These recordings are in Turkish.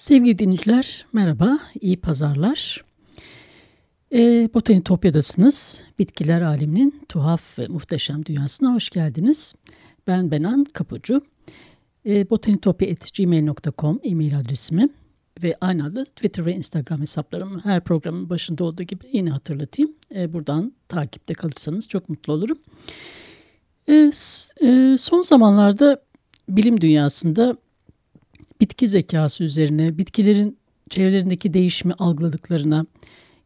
Sevgili dinleyiciler merhaba, iyi pazarlar. E, Botanitopya'dasınız. Bitkiler aleminin tuhaf ve muhteşem dünyasına hoş geldiniz. Ben Benan Kapucu. E, botanitopya.gmail.com e-mail adresimi ve aynı adlı Twitter ve Instagram hesaplarımı her programın başında olduğu gibi yine hatırlatayım. E, buradan takipte kalırsanız çok mutlu olurum. E, e, son zamanlarda bilim dünyasında bitki zekası üzerine, bitkilerin çevrelerindeki değişimi algıladıklarına,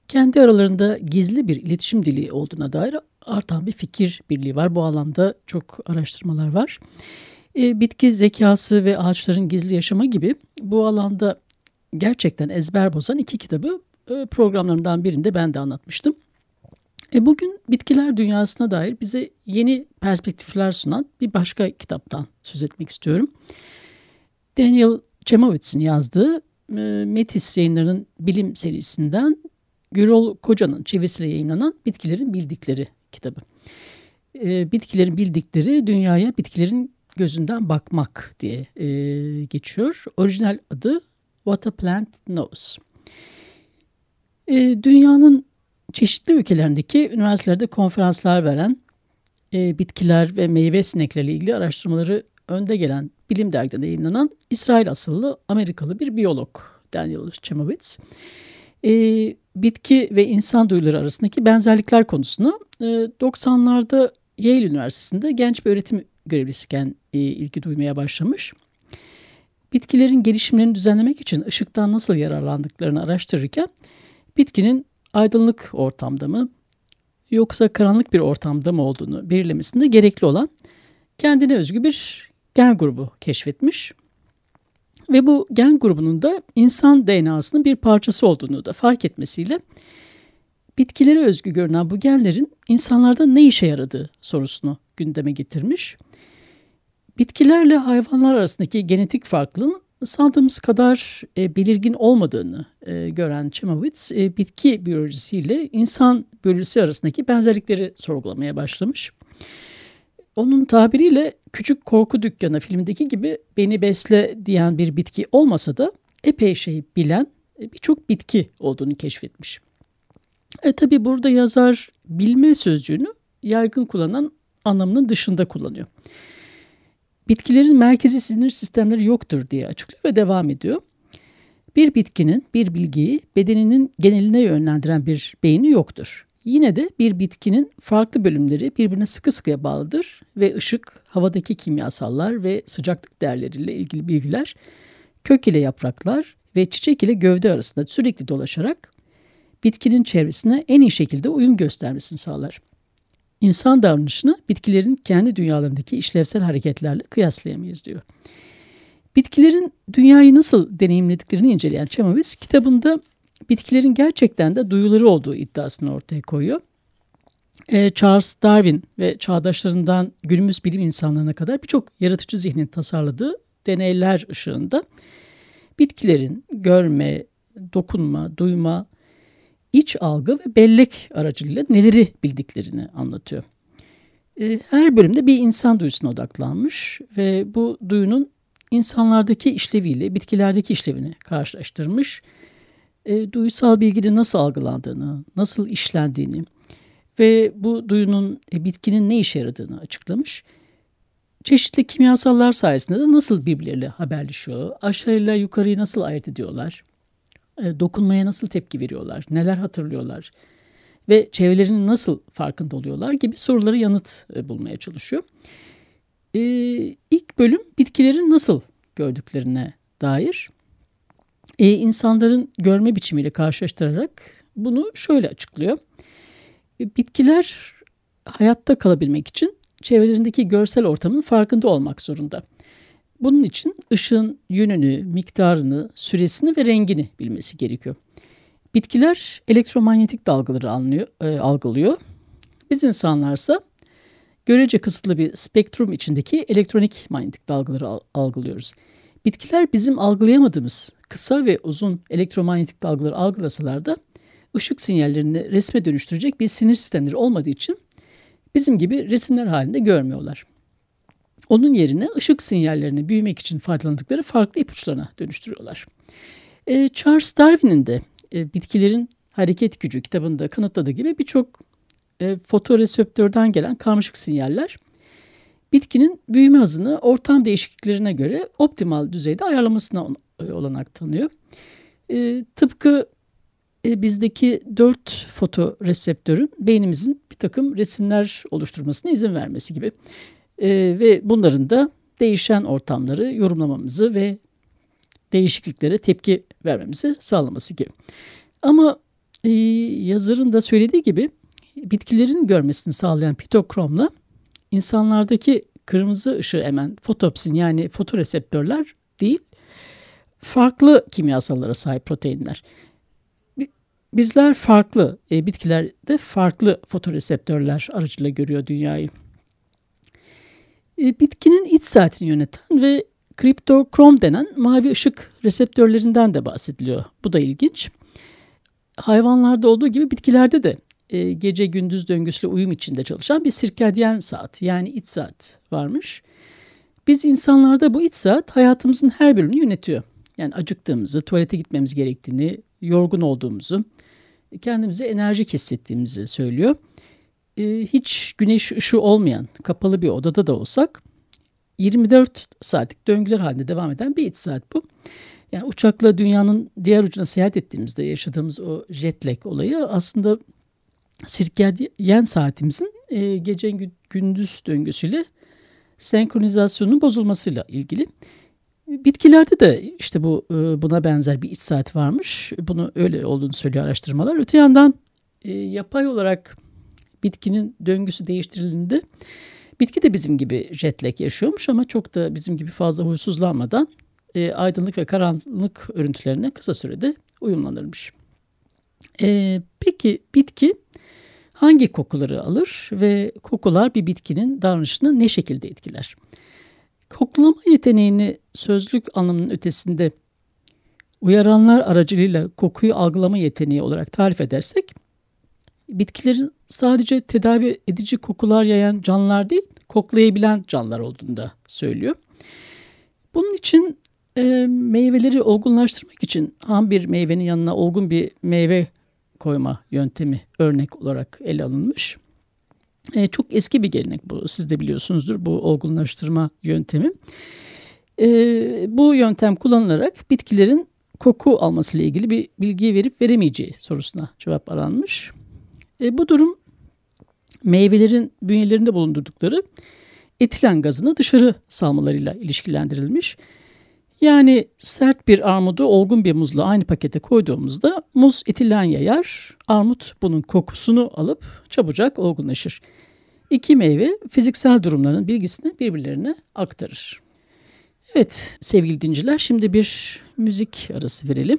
kendi aralarında gizli bir iletişim dili olduğuna dair artan bir fikir birliği var. Bu alanda çok araştırmalar var. E, bitki zekası ve ağaçların gizli yaşamı gibi bu alanda gerçekten ezber bozan iki kitabı e, programlarımdan birinde ben de anlatmıştım. E, bugün bitkiler dünyasına dair bize yeni perspektifler sunan bir başka kitaptan söz etmek istiyorum. Daniel Chemowitz'in yazdığı e, Metis yayınlarının bilim serisinden Gürol Koca'nın çevirisiyle yayınlanan Bitkilerin Bildikleri kitabı. E, bitkilerin bildikleri dünyaya bitkilerin gözünden bakmak diye e, geçiyor. Orijinal adı What a Plant Knows. E, dünyanın çeşitli ülkelerindeki üniversitelerde konferanslar veren e, bitkiler ve meyve sineklerle ilgili araştırmaları önde gelen bilim dergide yayınlanan İsrail asıllı Amerikalı bir biyolog Daniel Chemowitz. E, bitki ve insan duyuları arasındaki benzerlikler konusunu e, 90'larda Yale Üniversitesi'nde genç bir öğretim görevlisiyken e, ilgi duymaya başlamış. Bitkilerin gelişimlerini düzenlemek için ışıktan nasıl yararlandıklarını araştırırken bitkinin aydınlık ortamda mı yoksa karanlık bir ortamda mı olduğunu belirlemesinde gerekli olan kendine özgü bir gen grubu keşfetmiş. Ve bu gen grubunun da insan DNA'sının bir parçası olduğunu da fark etmesiyle bitkilere özgü görünen bu genlerin insanlarda ne işe yaradığı sorusunu gündeme getirmiş. Bitkilerle hayvanlar arasındaki genetik farklılığın sandığımız kadar e, belirgin olmadığını e, gören Chemowitz, e, bitki biyolojisiyle insan biyolojisi arasındaki benzerlikleri sorgulamaya başlamış. Onun tabiriyle küçük korku dükkanı filmindeki gibi beni besle diyen bir bitki olmasa da epey şey bilen e, birçok bitki olduğunu keşfetmiş. E tabi burada yazar bilme sözcüğünü yaygın kullanan anlamının dışında kullanıyor. Bitkilerin merkezi sinir sistemleri yoktur diye açıklıyor ve devam ediyor. Bir bitkinin bir bilgiyi bedeninin geneline yönlendiren bir beyni yoktur. Yine de bir bitkinin farklı bölümleri birbirine sıkı sıkıya bağlıdır ve ışık, havadaki kimyasallar ve sıcaklık değerleriyle ilgili bilgiler kök ile yapraklar ve çiçek ile gövde arasında sürekli dolaşarak bitkinin çevresine en iyi şekilde uyum göstermesini sağlar. İnsan davranışını bitkilerin kendi dünyalarındaki işlevsel hareketlerle kıyaslayamayız diyor. Bitkilerin dünyayı nasıl deneyimlediklerini inceleyen Çemavitz kitabında bitkilerin gerçekten de duyuları olduğu iddiasını ortaya koyuyor. E, Charles Darwin ve çağdaşlarından günümüz bilim insanlarına kadar birçok yaratıcı zihnin tasarladığı deneyler ışığında bitkilerin görme, dokunma, duyma, iç algı ve bellek aracılığıyla neleri bildiklerini anlatıyor. E, her bölümde bir insan duyusuna odaklanmış ve bu duyunun insanlardaki işleviyle bitkilerdeki işlevini karşılaştırmış e, duysal bilginin nasıl algılandığını, nasıl işlendiğini ve bu duyunun e, bitkinin ne işe yaradığını açıklamış. Çeşitli kimyasallar sayesinde de nasıl birbirleriyle haberleşiyor, aşağıyla yukarıyı nasıl ayırt ediyorlar, e, dokunmaya nasıl tepki veriyorlar, neler hatırlıyorlar ve çevrelerinin nasıl farkında oluyorlar gibi soruları yanıt e, bulmaya çalışıyor. E, ilk bölüm bitkilerin nasıl gördüklerine dair. E, insanların görme biçimiyle karşılaştırarak bunu şöyle açıklıyor. E, bitkiler hayatta kalabilmek için çevrelerindeki görsel ortamın farkında olmak zorunda. Bunun için ışığın yönünü, miktarını, süresini ve rengini bilmesi gerekiyor. Bitkiler elektromanyetik dalgaları anlıyor, e, algılıyor. Biz insanlarsa görece kısıtlı bir spektrum içindeki elektronik manyetik dalgaları al, algılıyoruz. Bitkiler bizim algılayamadığımız kısa ve uzun elektromanyetik dalgaları algılasalar da ışık sinyallerini resme dönüştürecek bir sinir sistemleri olmadığı için bizim gibi resimler halinde görmüyorlar. Onun yerine ışık sinyallerini büyümek için faydalandıkları farklı ipuçlarına dönüştürüyorlar. E, Charles Darwin'in de e, bitkilerin hareket gücü kitabında kanıtladığı gibi birçok e, fotoreseptörden gelen karmaşık sinyaller bitkinin büyüme hızını ortam değişikliklerine göre optimal düzeyde ayarlamasına e, olanak tanıyor. E, tıpkı e, bizdeki dört fotoreseptörün beynimizin bir takım resimler oluşturmasına izin vermesi gibi. E, ve bunların da değişen ortamları yorumlamamızı ve değişikliklere tepki vermemizi sağlaması gibi. Ama e, yazarın da söylediği gibi bitkilerin görmesini sağlayan pitokromla insanlardaki kırmızı ışığı emen fotopsin yani fotoreseptörler değil farklı kimyasallara sahip proteinler. Bizler farklı, e, bitkiler de farklı fotoreseptörler aracılığıyla görüyor dünyayı. E, bitkinin iç saatini yöneten ve kriptokrom denen mavi ışık reseptörlerinden de bahsediliyor. Bu da ilginç. Hayvanlarda olduğu gibi bitkilerde de e, gece gündüz döngüsüyle uyum içinde çalışan bir sirkadyen saat yani iç saat varmış. Biz insanlarda bu iç saat hayatımızın her bölümünü yönetiyor. Yani acıktığımızı, tuvalete gitmemiz gerektiğini, yorgun olduğumuzu, kendimize enerjik hissettiğimizi söylüyor. Ee, hiç güneş ışığı olmayan kapalı bir odada da olsak 24 saatlik döngüler halinde devam eden bir iç saat bu. Yani uçakla dünyanın diğer ucuna seyahat ettiğimizde yaşadığımız o jet lag olayı aslında sirkadyen saatimizin e, gece gündüz döngüsüyle senkronizasyonun bozulmasıyla ilgili. Bitkilerde de işte bu e, buna benzer bir iç saat varmış. Bunu öyle olduğunu söylüyor araştırmalar. Öte yandan e, yapay olarak bitkinin döngüsü değiştirildiğinde bitki de bizim gibi jet lag yaşıyormuş ama çok da bizim gibi fazla huysuzlanmadan e, aydınlık ve karanlık örüntülerine kısa sürede uyumlanırmış. Peki bitki hangi kokuları alır ve kokular bir bitkinin davranışını ne şekilde etkiler? Koklama yeteneğini sözlük anlamının ötesinde uyaranlar aracılığıyla kokuyu algılama yeteneği olarak tarif edersek, bitkilerin sadece tedavi edici kokular yayan canlılar değil, koklayabilen canlılar olduğunu da söylüyor. Bunun için e, meyveleri olgunlaştırmak için ham bir meyvenin yanına olgun bir meyve koyma yöntemi örnek olarak ele alınmış. E, çok eski bir gelenek bu. Siz de biliyorsunuzdur bu olgunlaştırma yöntemi. E, bu yöntem kullanılarak bitkilerin koku almasıyla ilgili bir bilgi verip veremeyeceği sorusuna cevap aranmış. E, bu durum meyvelerin bünyelerinde bulundurdukları etilen gazını dışarı salmalarıyla ilişkilendirilmiş. Yani sert bir armudu olgun bir muzla aynı pakete koyduğumuzda muz etilen yayar, armut bunun kokusunu alıp çabucak olgunlaşır. İki meyve fiziksel durumların bilgisini birbirlerine aktarır. Evet sevgili dinciler şimdi bir müzik arası verelim.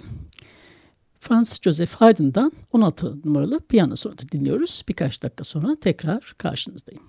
Franz Joseph Haydn'dan 16 numaralı piyano sonatı dinliyoruz. Birkaç dakika sonra tekrar karşınızdayım.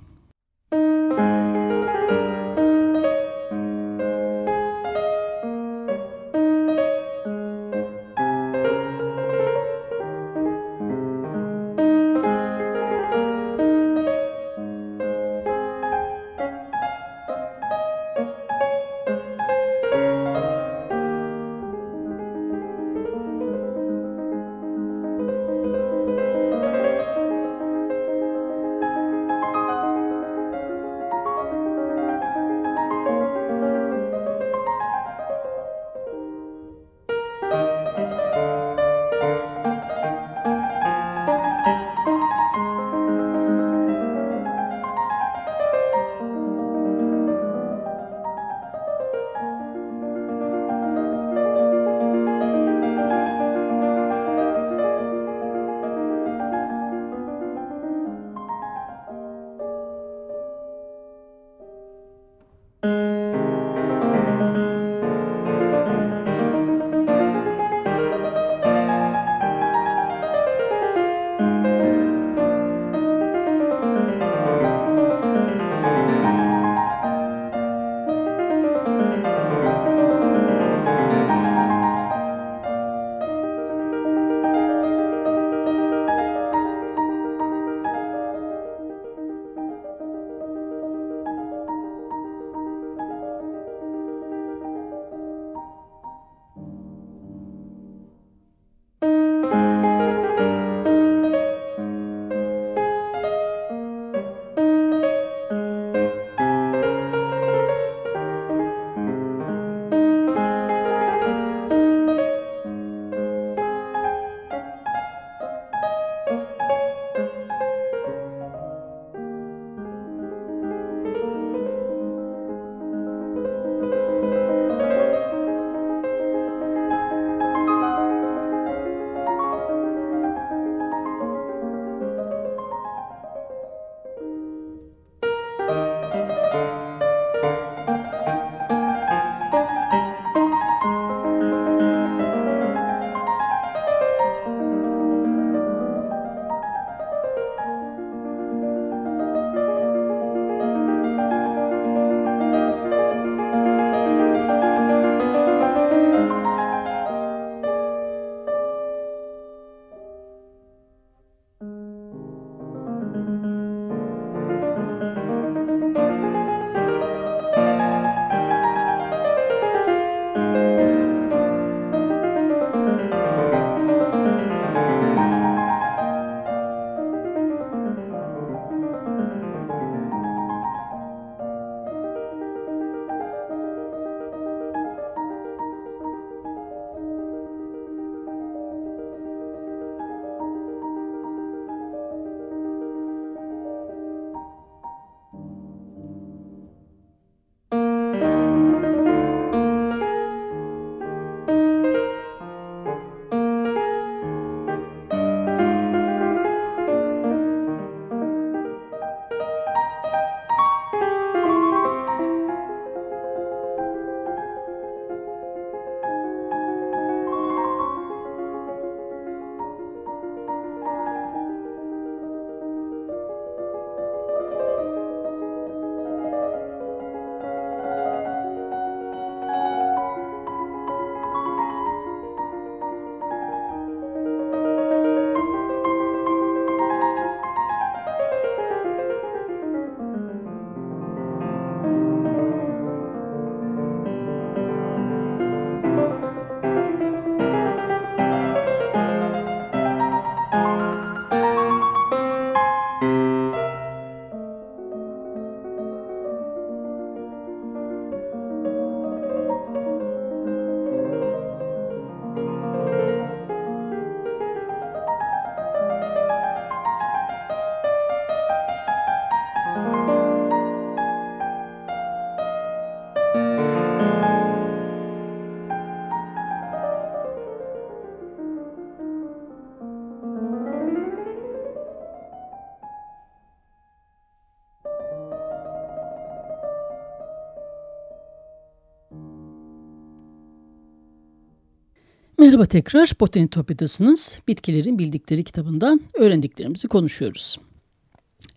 Merhaba tekrar, Botanitopya'dasınız. Bitkilerin bildikleri kitabından öğrendiklerimizi konuşuyoruz.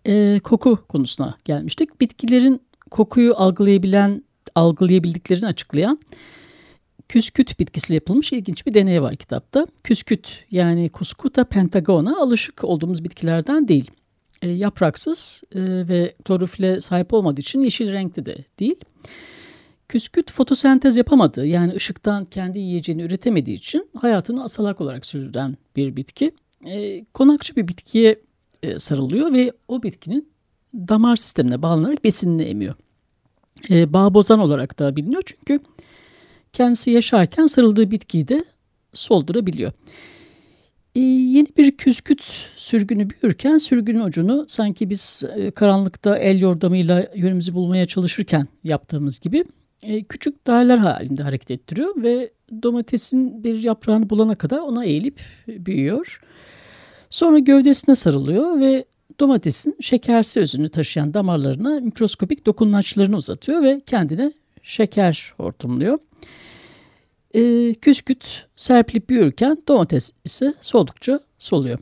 Ee, koku konusuna gelmiştik. Bitkilerin kokuyu algılayabilen, algılayabildiklerini açıklayan küsküt bitkisiyle yapılmış ilginç bir deney var kitapta. Küsküt yani Cuscuta pentagona alışık olduğumuz bitkilerden değil. E, yapraksız e, ve klorofile sahip olmadığı için yeşil renkte de değil. Küsküt fotosentez yapamadığı yani ışıktan kendi yiyeceğini üretemediği için hayatını asalak olarak sürdüren bir bitki. E, konakçı bir bitkiye e, sarılıyor ve o bitkinin damar sistemine bağlanarak besinini emiyor. E, bağ olarak da biliniyor çünkü kendisi yaşarken sarıldığı bitkiyi de soldurabiliyor. E, yeni bir küsküt sürgünü büyürken sürgünün ucunu sanki biz e, karanlıkta el yordamıyla yönümüzü bulmaya çalışırken yaptığımız gibi e, küçük daireler halinde hareket ettiriyor ve domatesin bir yaprağını bulana kadar ona eğilip büyüyor. Sonra gövdesine sarılıyor ve domatesin şekersi özünü taşıyan damarlarına mikroskopik dokunmaçlarını uzatıyor ve kendine şeker hortumluyor. E, küsküt serpilip büyürken domates ise soldukça soluyor.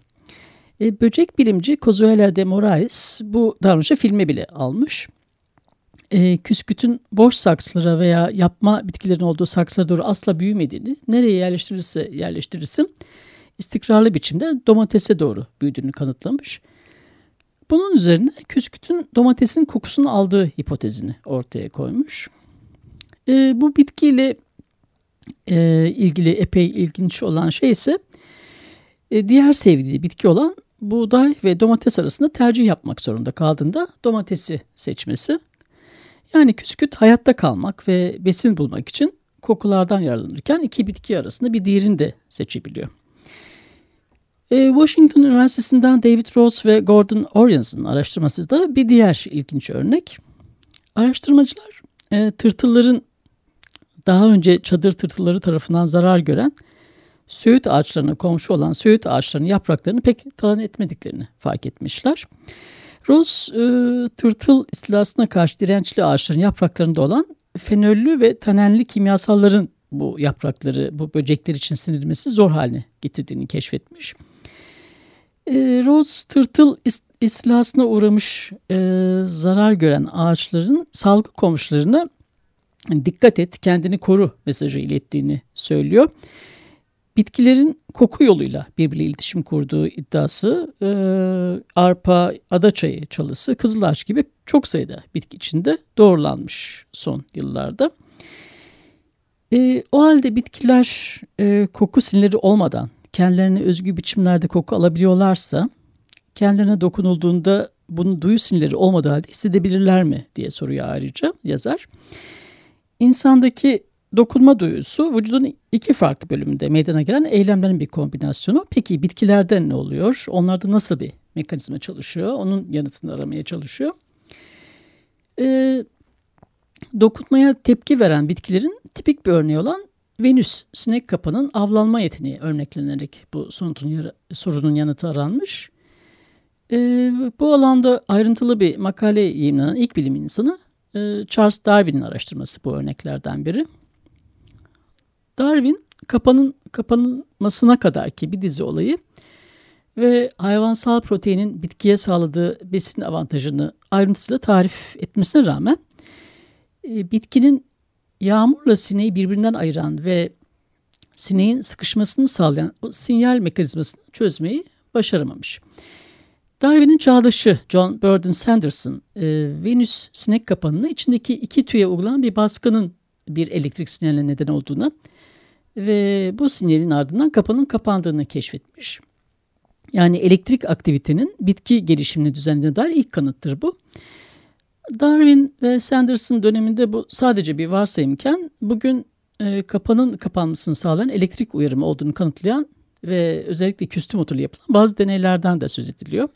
E, böcek bilimci Cozuela de Moraes bu davranışı filme bile almış. E, küskütün boş saksılara veya yapma bitkilerin olduğu saksılara doğru asla büyümediğini, nereye yerleştirirse yerleştirirsin istikrarlı biçimde domatese doğru büyüdüğünü kanıtlamış. Bunun üzerine küskütün domatesin kokusunu aldığı hipotezini ortaya koymuş. E, bu bitkiyle e, ilgili epey ilginç olan şey ise e, diğer sevdiği bitki olan buğday ve domates arasında tercih yapmak zorunda kaldığında domatesi seçmesi. Yani küsküt hayatta kalmak ve besin bulmak için kokulardan yararlanırken iki bitki arasında bir diğerini de seçebiliyor. E, Washington Üniversitesi'nden David Rose ve Gordon Orions'ın araştırması da bir diğer ilginç örnek. Araştırmacılar e, tırtılların daha önce çadır tırtılları tarafından zarar gören söğüt ağaçlarına komşu olan söğüt ağaçlarının yapraklarını pek talan etmediklerini fark etmişler. Rose e, tırtıl istilasına karşı dirençli ağaçların yapraklarında olan fenollü ve tanenli kimyasalların bu yaprakları, bu böcekler için sindirilmesi zor haline getirdiğini keşfetmiş. E, Rose tırtıl istilasına uğramış e, zarar gören ağaçların sağlıklı komşularına dikkat et kendini koru mesajı ilettiğini söylüyor. Bitkilerin koku yoluyla birbiriyle iletişim kurduğu iddiası e, arpa, adaçayı çalısı, kızılaç gibi çok sayıda bitki içinde doğrulanmış son yıllarda. E, o halde bitkiler e, koku sinirleri olmadan kendilerine özgü biçimlerde koku alabiliyorlarsa kendilerine dokunulduğunda bunu duyu sinirleri olmadığı halde hissedebilirler mi diye soruyor ayrıca yazar. İnsandaki dokunma duyusu vücudun iki farklı bölümünde meydana gelen eylemlerin bir kombinasyonu. Peki bitkilerde ne oluyor? Onlarda nasıl bir mekanizma çalışıyor? Onun yanıtını aramaya çalışıyor. Ee, dokunmaya tepki veren bitkilerin tipik bir örneği olan Venüs sinek kapanın avlanma yeteneği örneklenerek bu sorunun, yanıtı aranmış. Ee, bu alanda ayrıntılı bir makale yayınlanan ilk bilim insanı ee, Charles Darwin'in araştırması bu örneklerden biri. Darwin kapanın kapanılmasına kadar ki bir dizi olayı ve hayvansal proteinin bitkiye sağladığı besin avantajını ayrıntısıyla tarif etmesine rağmen e, bitkinin yağmurla sineği birbirinden ayıran ve sineğin sıkışmasını sağlayan o sinyal mekanizmasını çözmeyi başaramamış. Darwin'in çağdaşı John Burden Sanderson, e, Venüs sinek kapanını içindeki iki tüye uygulanan bir baskının bir elektrik sinyaline neden olduğunu ve bu sinyalin ardından kapanın kapandığını keşfetmiş. Yani elektrik aktivitenin bitki gelişimini düzenlediğine dair ilk kanıttır bu. Darwin ve Sanderson döneminde bu sadece bir varsayımken bugün e, kapanın kapanmasını sağlayan elektrik uyarımı olduğunu kanıtlayan ve özellikle küstüm otuyla yapılan bazı deneylerden de söz ediliyor.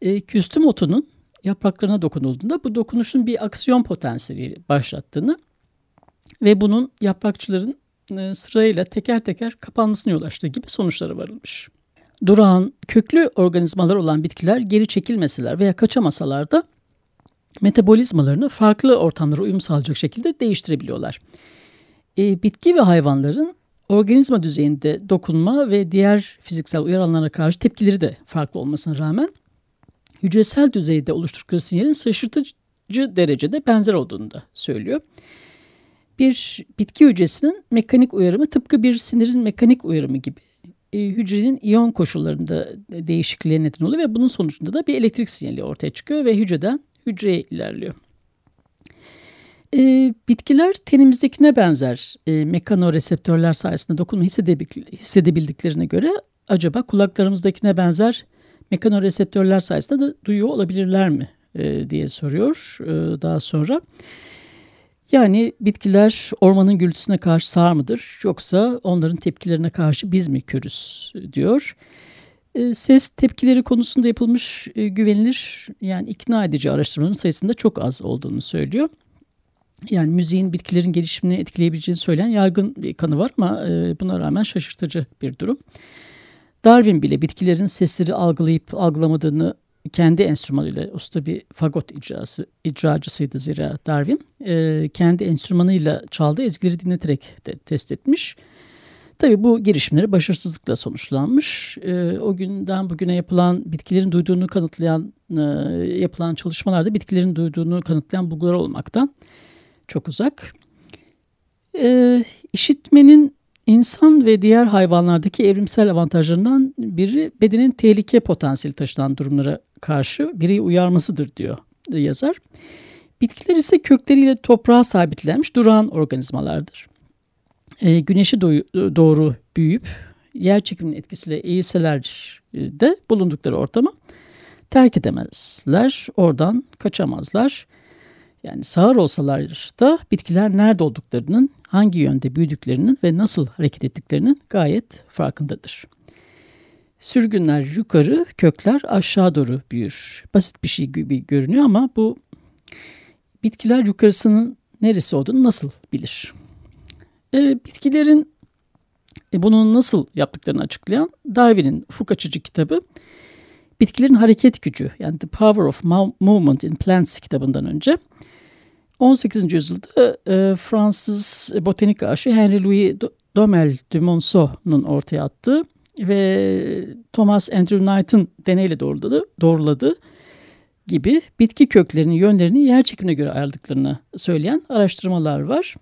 E, küstüm otunun yapraklarına dokunulduğunda bu dokunuşun bir aksiyon potansiyeli başlattığını ve bunun yaprakçıların sırayla teker teker kapanmasına yol açtığı gibi sonuçlara varılmış. Durağan, köklü organizmalar olan bitkiler geri çekilmeseler veya kaçamasalar da metabolizmalarını farklı ortamlara uyum sağlayacak şekilde değiştirebiliyorlar. E, bitki ve hayvanların organizma düzeyinde dokunma ve diğer fiziksel uyaranlara karşı tepkileri de farklı olmasına rağmen hücresel düzeyde oluşturdukları sinyalin şaşırtıcı derecede benzer olduğunu da söylüyor. Bir bitki hücresinin mekanik uyarımı tıpkı bir sinirin mekanik uyarımı gibi e, hücrenin iyon koşullarında değişikliğe neden oluyor ve bunun sonucunda da bir elektrik sinyali ortaya çıkıyor ve hücreden hücreye ilerliyor. E, bitkiler tenimizdekine benzer e, mekanoreseptörler sayesinde dokunma hissedebildiklerine göre acaba kulaklarımızdakine benzer mekanoreseptörler sayesinde de duyuyor olabilirler mi e, diye soruyor e, daha sonra. Yani bitkiler ormanın gürültüsüne karşı sağır mıdır yoksa onların tepkilerine karşı biz mi körüz diyor. E, ses tepkileri konusunda yapılmış e, güvenilir yani ikna edici araştırmaların sayısında çok az olduğunu söylüyor. Yani müziğin bitkilerin gelişimini etkileyebileceğini söyleyen yaygın bir kanı var ama e, buna rağmen şaşırtıcı bir durum. Darwin bile bitkilerin sesleri algılayıp algılamadığını kendi enstrümanıyla, usta bir fagot icrası, icracısıydı zira Darwin, e, kendi enstrümanıyla çaldığı ezgileri dinleterek de test etmiş. Tabii bu girişimleri başarısızlıkla sonuçlanmış. E, o günden bugüne yapılan bitkilerin duyduğunu kanıtlayan e, yapılan çalışmalarda bitkilerin duyduğunu kanıtlayan bulgular olmaktan çok uzak. E, işitmenin İnsan ve diğer hayvanlardaki evrimsel avantajlarından biri bedenin tehlike potansiyeli taşıyan durumlara karşı bireyi uyarmasıdır diyor yazar. Bitkiler ise kökleriyle toprağa sabitlenmiş duran organizmalardır. E, güneşe doğru büyüyüp yer çekiminin etkisiyle eğilseler de bulundukları ortamı terk edemezler. Oradan kaçamazlar. Yani sağır olsalar da bitkiler nerede olduklarının, hangi yönde büyüdüklerinin ve nasıl hareket ettiklerinin gayet farkındadır. Sürgünler yukarı, kökler aşağı doğru büyür. Basit bir şey gibi görünüyor ama bu bitkiler yukarısının neresi olduğunu nasıl bilir? E, bitkilerin e, bunu nasıl yaptıklarını açıklayan Darwin'in ufuk açıcı kitabı Bitkilerin Hareket Gücü yani The Power of Movement in Plants kitabından önce 18. yüzyılda e, Fransız botanik aşı Henry Louis Domel de Monceau'nun ortaya attığı ve Thomas Andrew Knight'ın deneyle doğruladı, doğruladığı gibi bitki köklerinin yönlerini yer çekimine göre ayarladıklarını söyleyen araştırmalar var.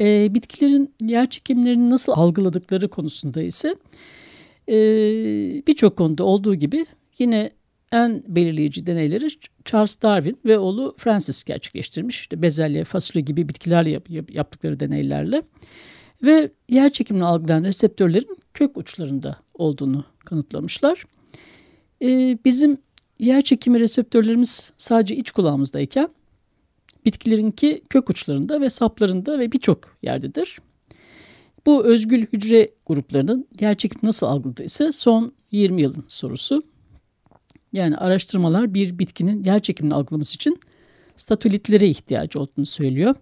E, bitkilerin yer çekimlerini nasıl algıladıkları konusunda ise e, birçok konuda olduğu gibi yine en belirleyici deneyleri Charles Darwin ve oğlu Francis gerçekleştirmiş. İşte bezelye, fasulye gibi bitkilerle yap, yap, yaptıkları deneylerle ve yer çekimini algılayan reseptörlerin kök uçlarında olduğunu kanıtlamışlar. Ee, bizim yer çekimi reseptörlerimiz sadece iç kulağımızdayken bitkilerinki kök uçlarında ve saplarında ve birçok yerdedir. Bu özgül hücre gruplarının yer çekimi nasıl algıladığı ise son 20 yılın sorusu. Yani araştırmalar bir bitkinin yer çekimini algılaması için statolitlere ihtiyacı olduğunu söylüyor.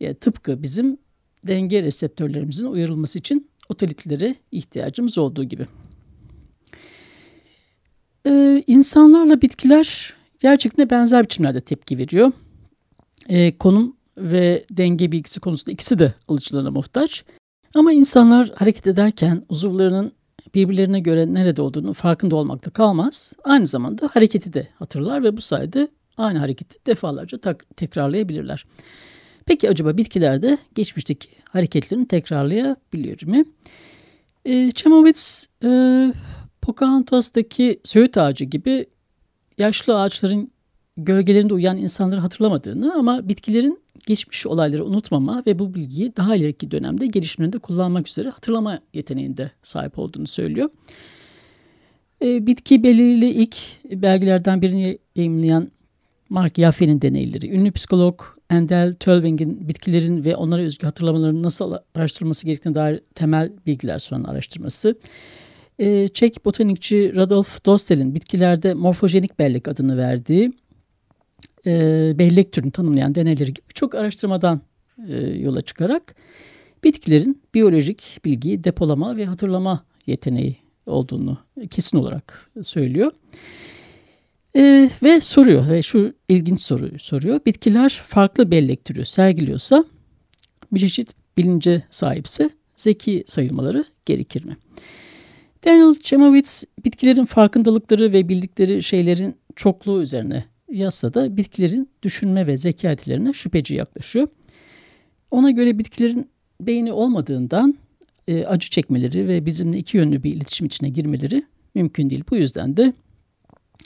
Yani tıpkı bizim denge reseptörlerimizin uyarılması için otolitlere ihtiyacımız olduğu gibi. Ee, insanlarla bitkiler gerçekten benzer biçimlerde tepki veriyor. Ee, konum ve denge bilgisi konusunda ikisi de alıcılarına muhtaç. Ama insanlar hareket ederken uzuvlarının birbirlerine göre nerede olduğunu farkında olmakta kalmaz. Aynı zamanda hareketi de hatırlar ve bu sayede aynı hareketi defalarca tekrarlayabilirler. Peki acaba bitkilerde geçmişteki hareketlerini tekrarlayabilir mi? E, Çemovitz e, Pocahontas'taki söğüt ağacı gibi yaşlı ağaçların gölgelerinde uyan insanları hatırlamadığını ama bitkilerin geçmiş olayları unutmama ve bu bilgiyi daha ileriki dönemde gelişiminde kullanmak üzere hatırlama yeteneğinde sahip olduğunu söylüyor. E, bitki belirli ilk belgelerden birini yayınlayan Mark Yaffe'nin deneyleri, ünlü psikolog Endel Tölving'in bitkilerin ve onlara özgü hatırlamaların nasıl araştırılması gerektiğine dair temel bilgiler sunan araştırması. Çek botanikçi Radolf Dostel'in bitkilerde morfojenik bellek adını verdiği e, bellek türünü tanımlayan deneyleri gibi birçok araştırmadan e, yola çıkarak bitkilerin biyolojik bilgiyi depolama ve hatırlama yeteneği olduğunu kesin olarak söylüyor. E, ve soruyor ve şu ilginç soruyu soruyor. Bitkiler farklı bellek türü sergiliyorsa bir çeşit bilince sahipse zeki sayılmaları gerekir mi? Daniel Chemowitz bitkilerin farkındalıkları ve bildikleri şeylerin çokluğu üzerine yazsa da bitkilerin düşünme ve zeka yetilerine şüpheci yaklaşıyor. Ona göre bitkilerin beyni olmadığından e, acı çekmeleri ve bizimle iki yönlü bir iletişim içine girmeleri mümkün değil. Bu yüzden de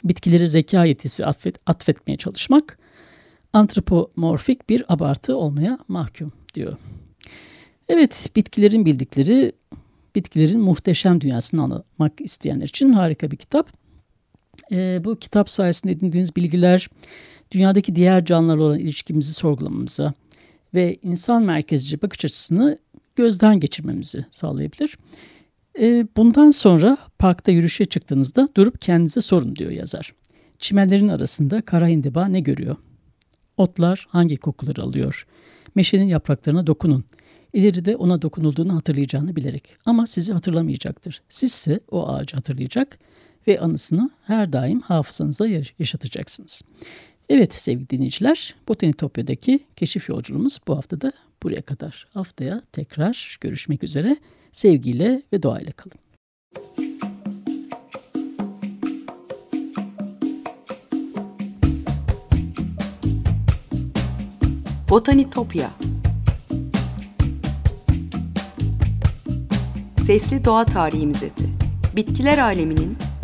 bitkileri zeka yetisi atfet, atfetmeye çalışmak antropomorfik bir abartı olmaya mahkum diyor. Evet, bitkilerin bildikleri, bitkilerin muhteşem dünyasını anlamak isteyenler için harika bir kitap. E, bu kitap sayesinde edindiğiniz bilgiler dünyadaki diğer canlılarla olan ilişkimizi sorgulamamıza ve insan merkezci bakış açısını gözden geçirmemizi sağlayabilir. E, bundan sonra parkta yürüyüşe çıktığınızda durup kendinize sorun diyor yazar. Çimenlerin arasında kara hindiba ne görüyor? Otlar hangi kokuları alıyor? Meşenin yapraklarına dokunun. İleride ona dokunulduğunu hatırlayacağını bilerek. Ama sizi hatırlamayacaktır. Sizse o ağacı hatırlayacak ve anısını her daim hafızanızda yaşatacaksınız. Evet sevgili dinleyiciler, Botanitopya'daki keşif yolculuğumuz bu hafta da buraya kadar. Haftaya tekrar görüşmek üzere. Sevgiyle ve doğayla kalın. Botanitopya Sesli Doğa Tarihi Müzesi Bitkiler aleminin